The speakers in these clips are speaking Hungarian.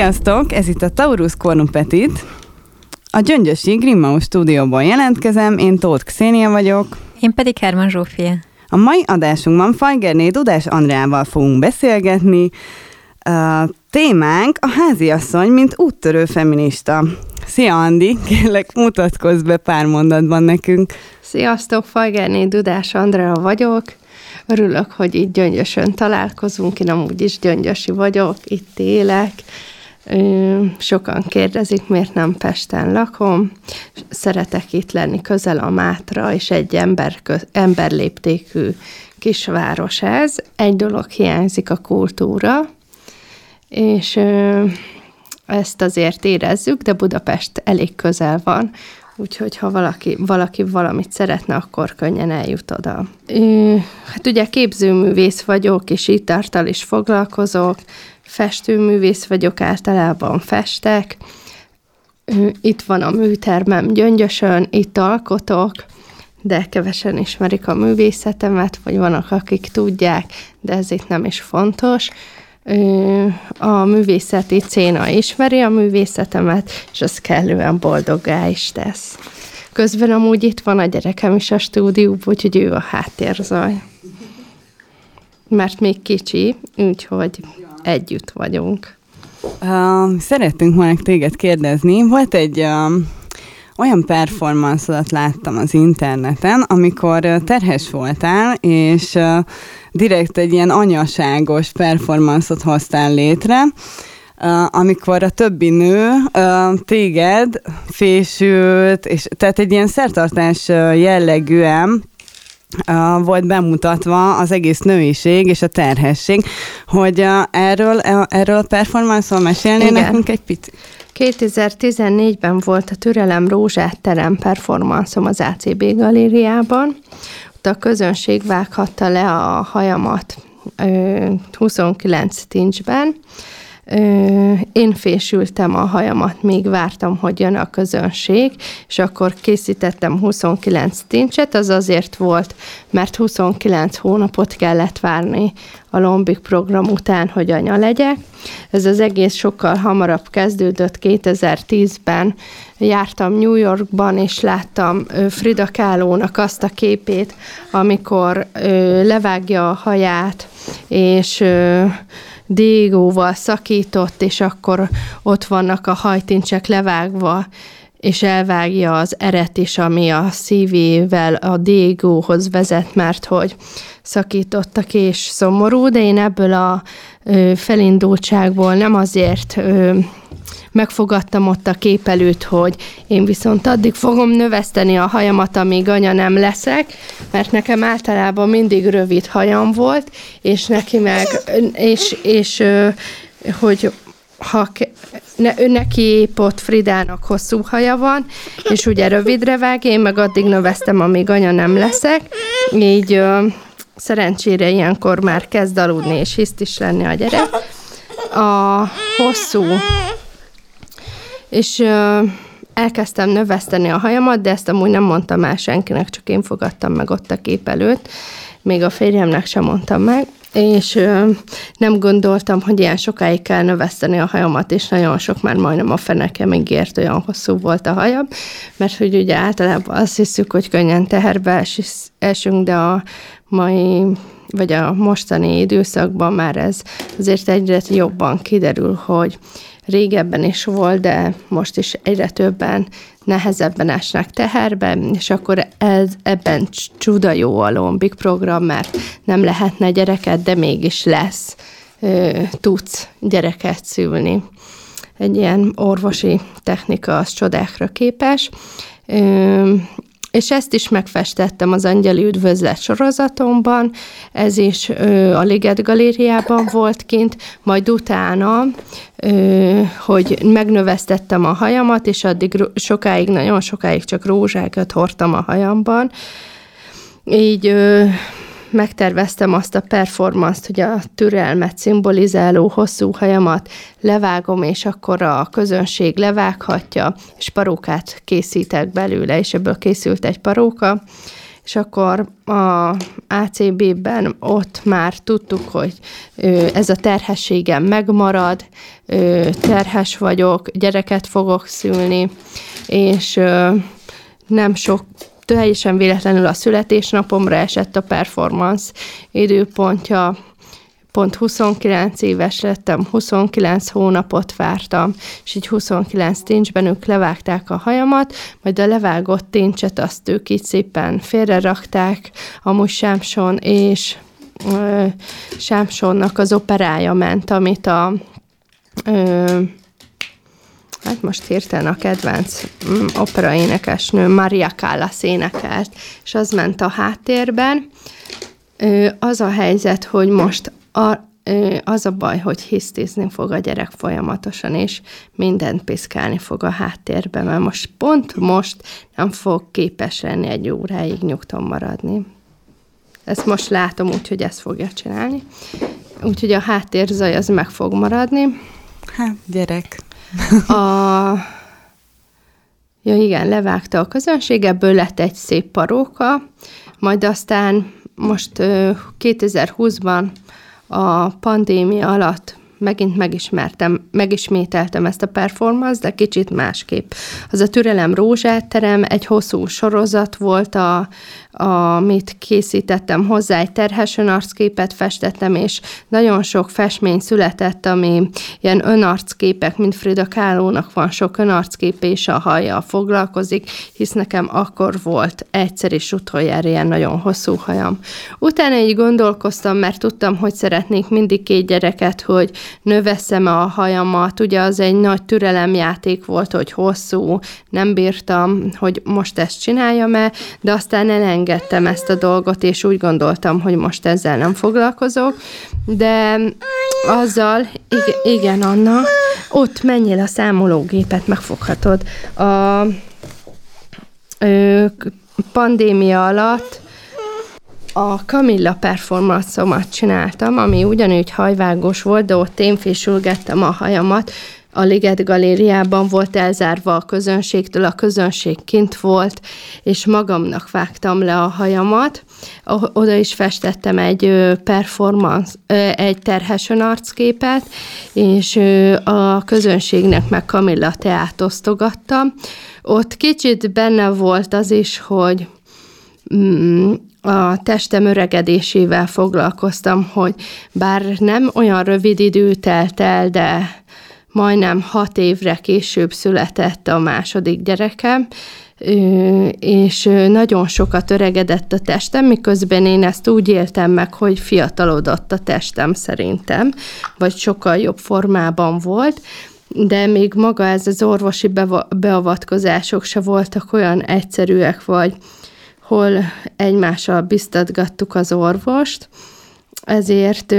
Sziasztok! Ez itt a Taurus Cornum Petit. A Gyöngyösi Grimmaus stúdióból jelentkezem, én Tóth Xénia vagyok. Én pedig Herman Zsófia. A mai adásunkban Fajgerné Dudás Andrával fogunk beszélgetni. A témánk a háziasszony, mint úttörő feminista. Szia Andi, kérlek mutatkozz be pár mondatban nekünk. Sziasztok, Fajgerné Dudás Andrea vagyok. Örülök, hogy itt gyöngyösön találkozunk, én amúgy is gyöngyösi vagyok, itt élek. Sokan kérdezik, miért nem Pesten lakom. Szeretek itt lenni közel a Mátra, és egy ember, emberléptékű kisváros ez. Egy dolog hiányzik, a kultúra, és ezt azért érezzük, de Budapest elég közel van, úgyhogy ha valaki, valaki valamit szeretne, akkor könnyen eljut oda. Hát ugye képzőművész vagyok, és itt tartal is foglalkozok, festőművész vagyok, általában festek, itt van a műtermem Gyöngyösön, itt alkotok, de kevesen ismerik a művészetemet, vagy vannak, akik tudják, de ez itt nem is fontos a művészeti céna ismeri a művészetemet, és az kellően boldoggá is tesz. Közben amúgy itt van a gyerekem is a stúdióban, úgyhogy ő a háttérzaj. Mert még kicsi, úgyhogy együtt vagyunk. Uh, szerettünk volna téged kérdezni. Volt egy uh, olyan performance láttam az interneten, amikor terhes voltál, és uh, direkt egy ilyen anyaságos performanszot hoztál létre, amikor a többi nő téged fésült, és tehát egy ilyen szertartás jellegűen volt bemutatva az egész nőiség és a terhesség, hogy erről, erről a performanszról mesélnél Igen. nekünk egy picit? 2014-ben volt a Türelem Rózsát terem performanszom az ACB galériában, a közönség vághatta le a hajamat 29 tincsben. Én fésültem a hajamat, még vártam, hogy jön a közönség, és akkor készítettem 29 tincset, az azért volt, mert 29 hónapot kellett várni a Lombik program után, hogy anya legyek. Ez az egész sokkal hamarabb kezdődött 2010-ben. Jártam New Yorkban, és láttam Frida Kahlo-nak azt a képét, amikor levágja a haját, és dégóval szakított, és akkor ott vannak a hajtincsek levágva, és elvágja az eret is, ami a szívével a dégóhoz vezet, mert hogy szakítottak és szomorú, de én ebből a felindultságból nem azért megfogadtam ott a kép előtt, hogy én viszont addig fogom növeszteni a hajamat, amíg anya nem leszek, mert nekem általában mindig rövid hajam volt, és neki meg, és, és hogy ha ne, neki épp ott Fridának hosszú haja van, és ugye rövidre vág, én meg addig növesztem, amíg anya nem leszek, így ö, szerencsére ilyenkor már kezd aludni, és hiszt is lenni a gyerek. A hosszú, és ö, elkezdtem növeszteni a hajamat, de ezt amúgy nem mondtam el senkinek, csak én fogadtam meg ott a kép előtt, még a férjemnek sem mondtam meg, és ö, nem gondoltam, hogy ilyen sokáig kell növeszteni a hajamat, és nagyon sok már majdnem a még ért, olyan hosszú volt a hajam, mert hogy ugye általában azt hiszük, hogy könnyen teherbe esünk, de a mai vagy a mostani időszakban már ez azért egyre jobban kiderül, hogy régebben is volt, de most is egyre többen nehezebben esnek teherbe, és akkor ez, ebben csuda jó a Lombik program, mert nem lehetne gyereket, de mégis lesz, tudsz gyereket szülni. Egy ilyen orvosi technika az csodákra képes. És ezt is megfestettem az Angyali Üdvözlet sorozatomban, ez is ö, a Liget Galériában volt kint, majd utána, ö, hogy megnövesztettem a hajamat, és addig sokáig, nagyon sokáig csak rózsákat hordtam a hajamban, így ö, megterveztem azt a performance hogy a türelmet szimbolizáló hosszú hajamat levágom, és akkor a közönség levághatja, és parókát készítek belőle, és ebből készült egy paróka, és akkor a ACB-ben ott már tudtuk, hogy ez a terhességem megmarad, terhes vagyok, gyereket fogok szülni, és nem sok teljesen véletlenül a születésnapomra esett a performance időpontja, pont 29 éves lettem, 29 hónapot vártam, és így 29 tincsben ők levágták a hajamat, majd a levágott tincset azt ők így szépen félre rakták, amúgy Sámson, és ö, Sámsonnak az operája ment, amit a ö, hát most hirtelen a kedvenc mm, operaénekesnő Maria Callas énekelt, és az ment a háttérben. Az a helyzet, hogy most a, az a baj, hogy hisztizni fog a gyerek folyamatosan, és mindent piszkálni fog a háttérben, mert most pont most nem fog képes lenni egy óráig nyugton maradni. Ezt most látom úgy, hogy ezt fogja csinálni. Úgyhogy a háttérzaj az meg fog maradni. Hát, gyerek. A... Ja igen, levágta a közönség, ebből lett egy szép paróka, majd aztán most 2020-ban a pandémia alatt megint megismertem, megismételtem ezt a performance, de kicsit másképp. Az a Türelem Rózsáterem egy hosszú sorozat volt, a, amit készítettem hozzá, egy terhes önarcképet festettem, és nagyon sok festmény született, ami ilyen önarcképek, mint Frida Kahlo-nak van sok önarckép, és a haja foglalkozik, hisz nekem akkor volt egyszer is utoljára ilyen nagyon hosszú hajam. Utána így gondolkoztam, mert tudtam, hogy szeretnék mindig két gyereket, hogy növeszem a hajamat, ugye az egy nagy türelemjáték volt, hogy hosszú, nem bírtam, hogy most ezt csináljam-e, de aztán elengedtem ezt a dolgot, és úgy gondoltam, hogy most ezzel nem foglalkozok, de azzal, igen, igen Anna, ott menjél a számológépet, megfoghatod. A ö, pandémia alatt a Camilla performance csináltam, ami ugyanúgy hajvágós volt, de ott én fésülgettem a hajamat, a Liget Galériában volt elzárva a közönségtől, a közönség kint volt, és magamnak vágtam le a hajamat. Oda is festettem egy performance, egy terhes arcképet, és a közönségnek meg Camilla teát osztogattam. Ott kicsit benne volt az is, hogy mm, a testem öregedésével foglalkoztam, hogy bár nem olyan rövid idő telt el, de majdnem hat évre később született a második gyerekem, és nagyon sokat öregedett a testem, miközben én ezt úgy éltem meg, hogy fiatalodott a testem szerintem, vagy sokkal jobb formában volt, de még maga ez az orvosi beavatkozások se voltak olyan egyszerűek, vagy hol egymással biztatgattuk az orvost, ezért,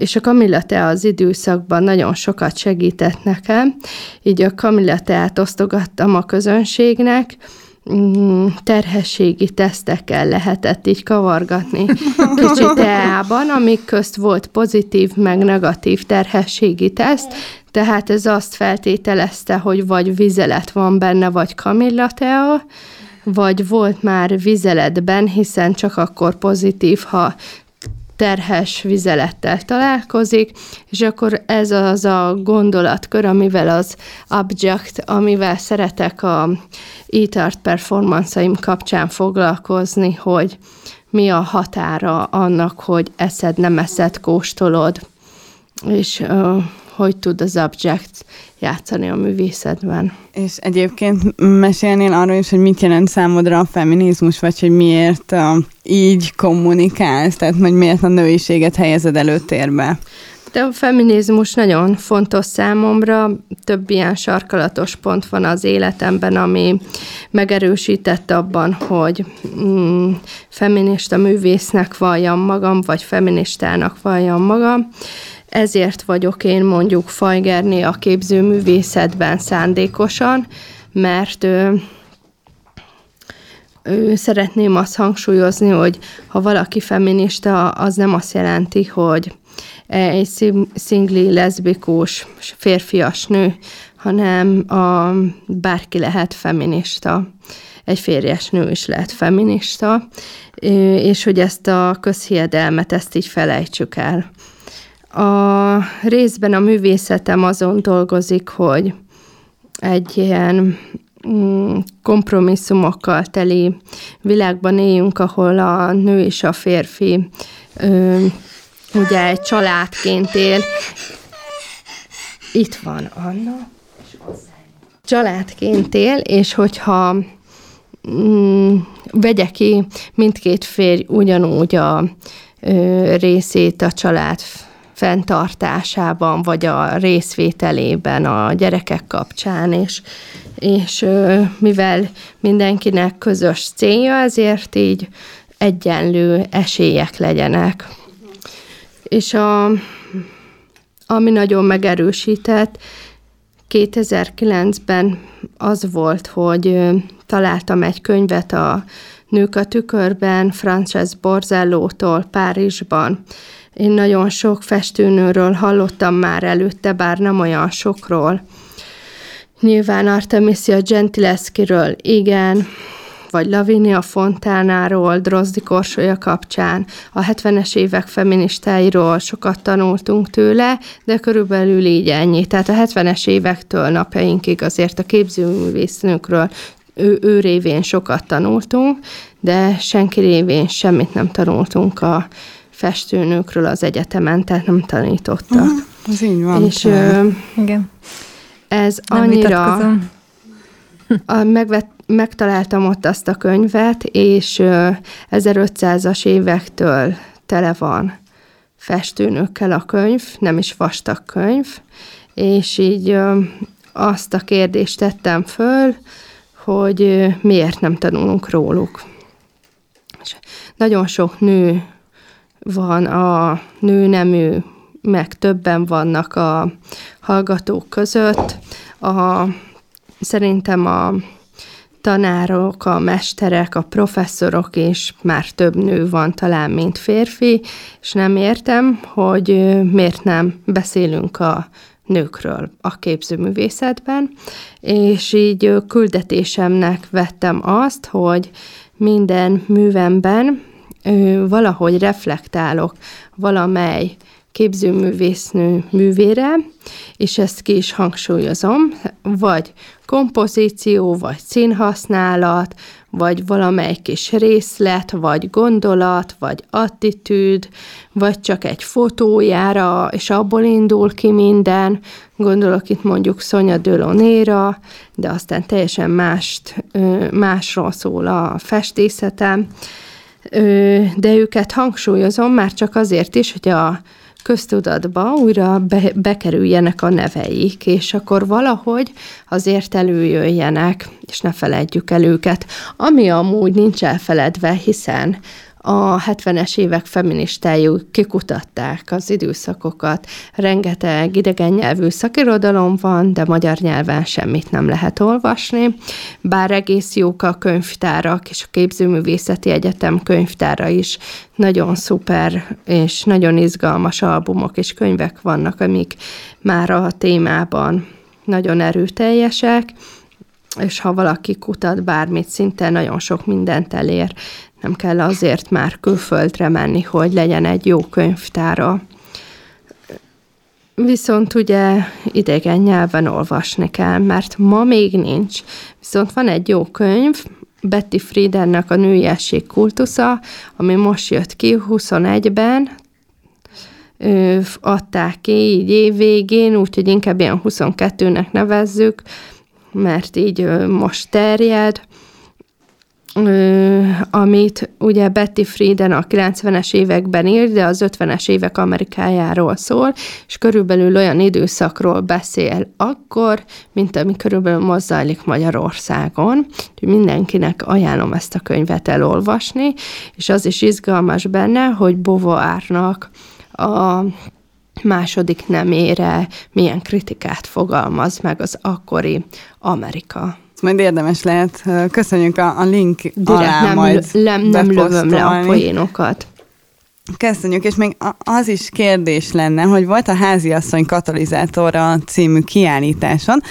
és a Kamilla az időszakban nagyon sokat segített nekem, így a Kamilla osztogattam a közönségnek, mm, terhességi tesztekkel lehetett így kavargatni kicsit teában, amik közt volt pozitív meg negatív terhességi teszt, tehát ez azt feltételezte, hogy vagy vizelet van benne, vagy kamillatea, vagy volt már vizeletben, hiszen csak akkor pozitív, ha terhes vizelettel találkozik, és akkor ez az a gondolatkör, amivel az object, amivel szeretek a e-tart performanceim kapcsán foglalkozni, hogy mi a határa annak, hogy eszed, nem eszed, kóstolod, és hogy tud az object játszani a művészetben. És egyébként mesélnél arról is, hogy mit jelent számodra a feminizmus, vagy hogy miért uh, így kommunikálsz, tehát hogy miért a nőiséget helyezed előtérbe? De a feminizmus nagyon fontos számomra, több ilyen sarkalatos pont van az életemben, ami megerősített abban, hogy mm, feminista művésznek valljam magam, vagy feministának valljam magam ezért vagyok én mondjuk Fajgerné a képzőművészetben szándékosan, mert ő, ő szeretném azt hangsúlyozni, hogy ha valaki feminista, az nem azt jelenti, hogy egy szingli, leszbikus, férfias nő, hanem a, bárki lehet feminista. egy férjes nő is lehet feminista, és hogy ezt a közhiedelmet, ezt így felejtsük el. A részben a művészetem azon dolgozik, hogy egy ilyen mm, kompromisszumokkal teli világban éljünk, ahol a nő és a férfi ugye egy családként él. Itt van Anna. Családként él, és hogyha mm, vegye ki mindkét férj ugyanúgy a ö, részét a család fenntartásában, vagy a részvételében a gyerekek kapcsán, és, és mivel mindenkinek közös célja, ezért így egyenlő esélyek legyenek. És a, ami nagyon megerősített, 2009-ben az volt, hogy találtam egy könyvet a Nők a tükörben, Frances Borzellótól Párizsban. Én nagyon sok festőnőről hallottam már előtte, bár nem olyan sokról. Nyilván Artemisia Gentileschi-ről igen, vagy Lavinia Fontánáról, Drozdi Korsolya kapcsán, a 70-es évek feministáiról sokat tanultunk tőle, de körülbelül így ennyi. Tehát a 70-es évektől napjainkig azért a képzőművésznőkről ő, ő révén sokat tanultunk, de senki révén semmit nem tanultunk a festőnőkről az egyetemen, tehát nem tanítottak. Uh-huh, ez így van. És ö, Igen. ez nem annyira... A, megvet, megtaláltam ott azt a könyvet, és 1500-as évektől tele van festőnökkel a könyv, nem is vastag könyv, és így azt a kérdést tettem föl, hogy miért nem tanulunk róluk. És nagyon sok nő van a nőnemű, meg többen vannak a hallgatók között. A, szerintem a tanárok, a mesterek, a professzorok is már több nő van talán, mint férfi, és nem értem, hogy miért nem beszélünk a nőkről a képzőművészetben, és így küldetésemnek vettem azt, hogy minden művemben valahogy reflektálok valamely képzőművésznő művére, és ezt ki is hangsúlyozom, vagy kompozíció, vagy színhasználat, vagy valamely kis részlet, vagy gondolat, vagy attitűd, vagy csak egy fotójára, és abból indul ki minden. Gondolok itt mondjuk Szonya Dölónéra, de aztán teljesen mást, másról szól a festészetem. De őket hangsúlyozom már csak azért is, hogy a köztudatba újra be, bekerüljenek a neveik, és akkor valahogy azért előjöjjenek, és ne feledjük el őket. Ami amúgy nincs elfeledve, hiszen a 70-es évek feministái kikutatták az időszakokat, rengeteg idegen nyelvű szakirodalom van, de magyar nyelven semmit nem lehet olvasni, bár egész jók a könyvtárak, és a Képzőművészeti Egyetem könyvtára is nagyon szuper és nagyon izgalmas albumok és könyvek vannak, amik már a témában nagyon erőteljesek, és ha valaki kutat bármit, szinte nagyon sok mindent elér nem kell azért már külföldre menni, hogy legyen egy jó könyvtára. Viszont ugye idegen nyelven olvasni kell, mert ma még nincs. Viszont van egy jó könyv, Betty Friedennek a nőiesség kultusza, ami most jött ki 21-ben, adták ki így évvégén, úgyhogy inkább ilyen 22-nek nevezzük, mert így most terjed amit ugye Betty Friedan a 90-es években írt, de az 50-es évek Amerikájáról szól, és körülbelül olyan időszakról beszél akkor, mint ami körülbelül most zajlik Magyarországon. Mindenkinek ajánlom ezt a könyvet elolvasni, és az is izgalmas benne, hogy Bovoárnak a második nemére milyen kritikát fogalmaz meg az akkori Amerika majd érdemes lehet. Köszönjük a, a link Direkt alá nem, majd nem, nem lövöm le a poénokat. Köszönjük, és még az is kérdés lenne, hogy volt a háziasszony katalizátora című kiállításon,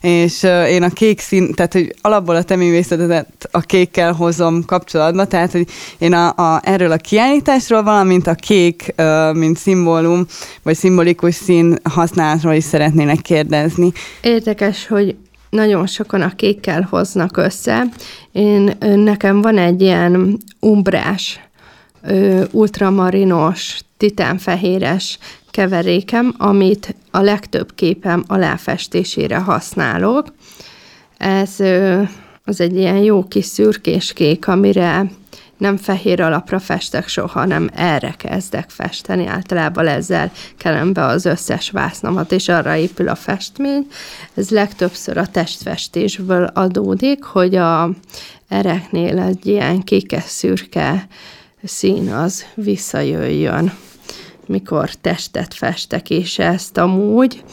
és én a kék szín, tehát hogy alapból a te művészetet a kékkel hozom kapcsolatba, tehát hogy én a, a, erről a kiállításról, valamint a kék, mint szimbólum, vagy szimbolikus szín használatról is szeretnének kérdezni. Érdekes, hogy nagyon sokan a kékkel hoznak össze. Én, nekem van egy ilyen umbrás, ultramarinos, titánfehéres keverékem, amit a legtöbb képem aláfestésére használok. Ez az egy ilyen jó kis szürkés kék, amire nem fehér alapra festek soha, hanem erre kezdek festeni. Általában ezzel kelem be az összes vásznomat, és arra épül a festmény. Ez legtöbbször a testfestésből adódik, hogy a ereknél egy ilyen kékes-szürke szín az visszajöjjön, mikor testet festek, és ezt amúgy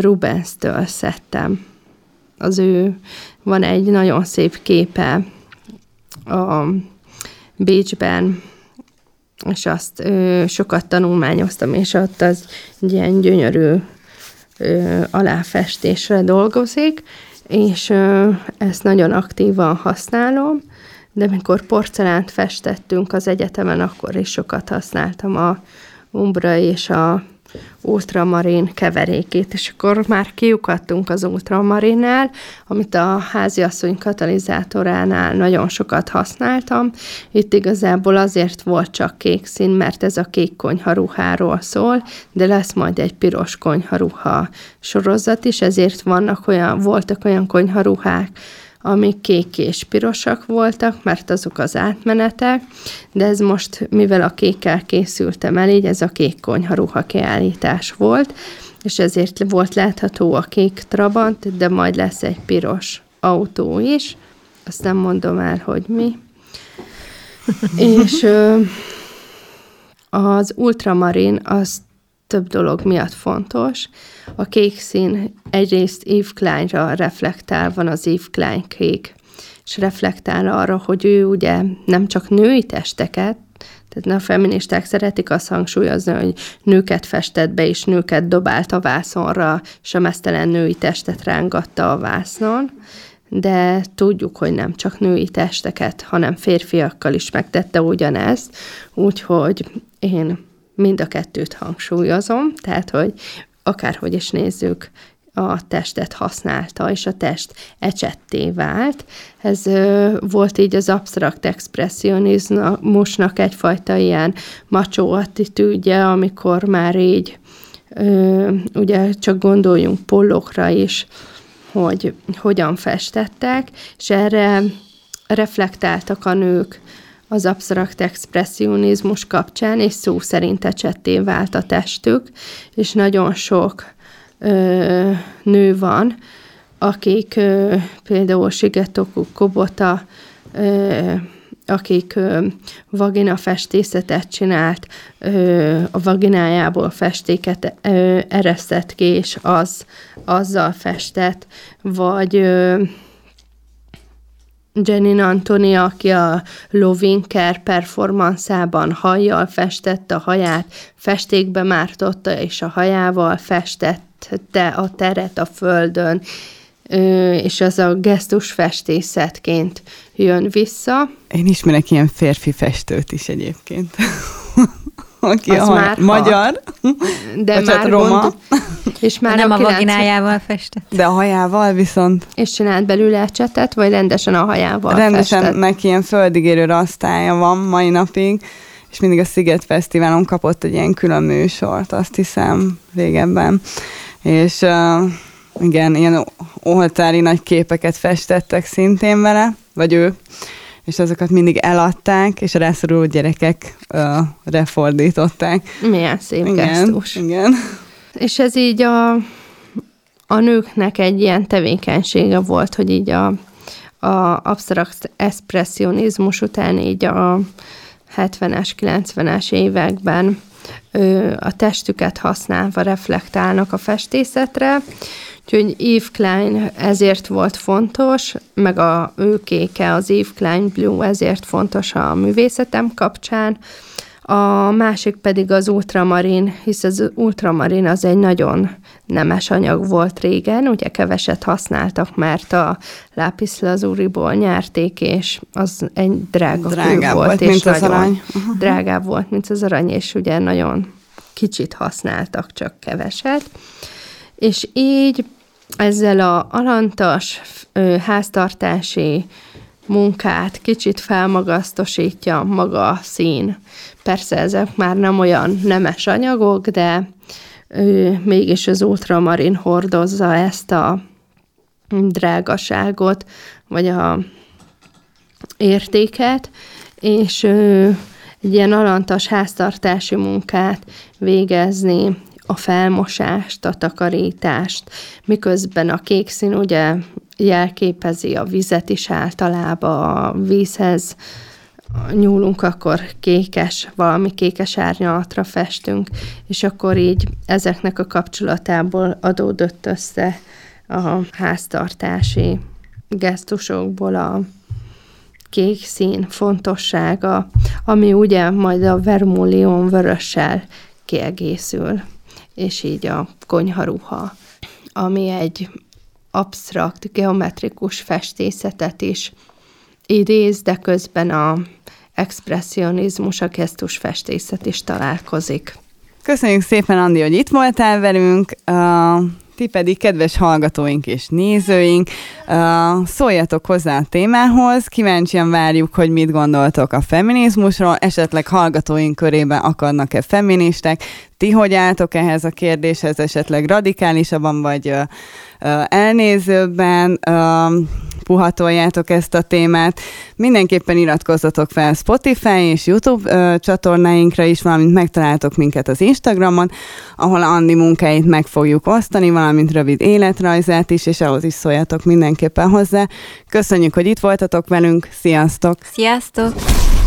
Rubens-től szedtem. Az ő, van egy nagyon szép képe a Bécsben, és azt ö, sokat tanulmányoztam, és ott az ilyen gyönyörű ö, aláfestésre dolgozik, és ö, ezt nagyon aktívan használom, de mikor porcelánt festettünk az egyetemen, akkor is sokat használtam a umbra és a ultramarin keverékét, és akkor már kiukadtunk az ultramarinnál, amit a háziasszony katalizátoránál nagyon sokat használtam. Itt igazából azért volt csak kék szín, mert ez a kék konyharuháról szól, de lesz majd egy piros konyharuha sorozat is, ezért vannak olyan, voltak olyan konyharuhák, amik kék és pirosak voltak, mert azok az átmenetek, de ez most, mivel a kékkel készültem el, így ez a kék konyharuha kiállítás volt, és ezért volt látható a kék Trabant, de majd lesz egy piros autó is, azt nem mondom el, hogy mi. és ö, az ultramarin az több dolog miatt fontos. A kék szín egyrészt Eve Kleinra reflektál, van az Eve Klein kék, és reflektál arra, hogy ő ugye nem csak női testeket, tehát a feministák szeretik azt hangsúlyozni, hogy nőket festett be, és nőket dobált a vászonra, és a mesztelen női testet rángatta a vásznon, de tudjuk, hogy nem csak női testeket, hanem férfiakkal is megtette ugyanezt, úgyhogy én mind a kettőt hangsúlyozom, tehát, hogy akárhogy is nézzük, a testet használta, és a test ecsetté vált. Ez ö, volt így az absztrakt expressionizmusnak egyfajta ilyen macsó attitűdje, amikor már így ö, ugye csak gondoljunk pollokra is, hogy hogyan festettek, és erre reflektáltak a nők az absztrakt expressionizmus kapcsán, és szó szerint ecsetté vált a testük, és nagyon sok ö, nő van, akik ö, például Sigetoku Kobota, ö, akik ö, vagina festészetet csinált, ö, a vaginájából festéket ö, eresztett ki, és az, azzal festett, vagy ö, Jenin Antoni, aki a Lovinker performanszában hajjal festette a haját, festékbe mártotta, és a hajával festette a teret a földön, és az a gesztus festészetként jön vissza. Én ismerek ilyen férfi festőt is egyébként. Aki az a már magyar, de hát már roma. Gond, és már nem a, a vaginájával festett. De a hajával viszont. És csinált belőle csetet, vagy rendesen a hajával Rendesen festett? neki ilyen földigérő rasztája van mai napig, és mindig a Sziget Fesztiválon kapott egy ilyen külön műsort, azt hiszem, régebben. És uh, igen, ilyen oltári nagy képeket festettek szintén vele, vagy ő, és azokat mindig eladták, és a rászoruló gyerekek uh, refordították. Milyen szép igen, gesztus. Igen. És ez így a, a nőknek egy ilyen tevékenysége volt, hogy így a, a absztrakt expressionizmus után így a 70-es, 90-es években ö, a testüket használva reflektálnak a festészetre, Úgyhogy Eve Klein ezért volt fontos, meg a ő kéke, az Eve Klein Blue ezért fontos a művészetem kapcsán. A másik pedig az ultramarin, hisz az ultramarin az egy nagyon nemes anyag volt régen, ugye keveset használtak, mert a lápis lazuriból nyerték, és az egy drága Drágább volt, volt, és mint az nagyon arany. Uh-huh. drágább volt, mint az arany, és ugye nagyon kicsit használtak, csak keveset. És így ezzel a alantas háztartási munkát kicsit felmagasztosítja maga a szín. Persze ezek már nem olyan nemes anyagok, de ő, mégis az ultramarin hordozza ezt a drágaságot, vagy a értéket, és ő, egy ilyen alantas háztartási munkát végezni, a felmosást, a takarítást, miközben a kék szín ugye jelképezi a vizet is általában, a vízhez nyúlunk, akkor kékes, valami kékes árnyalatra festünk, és akkor így ezeknek a kapcsolatából adódott össze a háztartási gesztusokból a kék szín fontossága, ami ugye majd a vermilion vörössel kiegészül, és így a konyharuha, ami egy absztrakt, geometrikus festészetet is idéz, de közben a expressionizmus, a gesztus festészet is találkozik. Köszönjük szépen, Andi, hogy itt voltál velünk. Uh, ti pedig, kedves hallgatóink és nézőink, szóljatok hozzá a témához, kíváncsian várjuk, hogy mit gondoltok a feminizmusról, esetleg hallgatóink körében akadnak-e feministek, ti hogy álltok ehhez a kérdéshez, esetleg radikálisabban vagy uh, elnézőbben, uh, puhatoljátok ezt a témát. Mindenképpen iratkozzatok fel Spotify és YouTube ö, csatornáinkra is, valamint megtaláltok minket az Instagramon, ahol Andi munkáit meg fogjuk osztani, valamint rövid életrajzát is, és ahhoz is szóljatok mindenképpen hozzá. Köszönjük, hogy itt voltatok velünk, sziasztok! Sziasztok!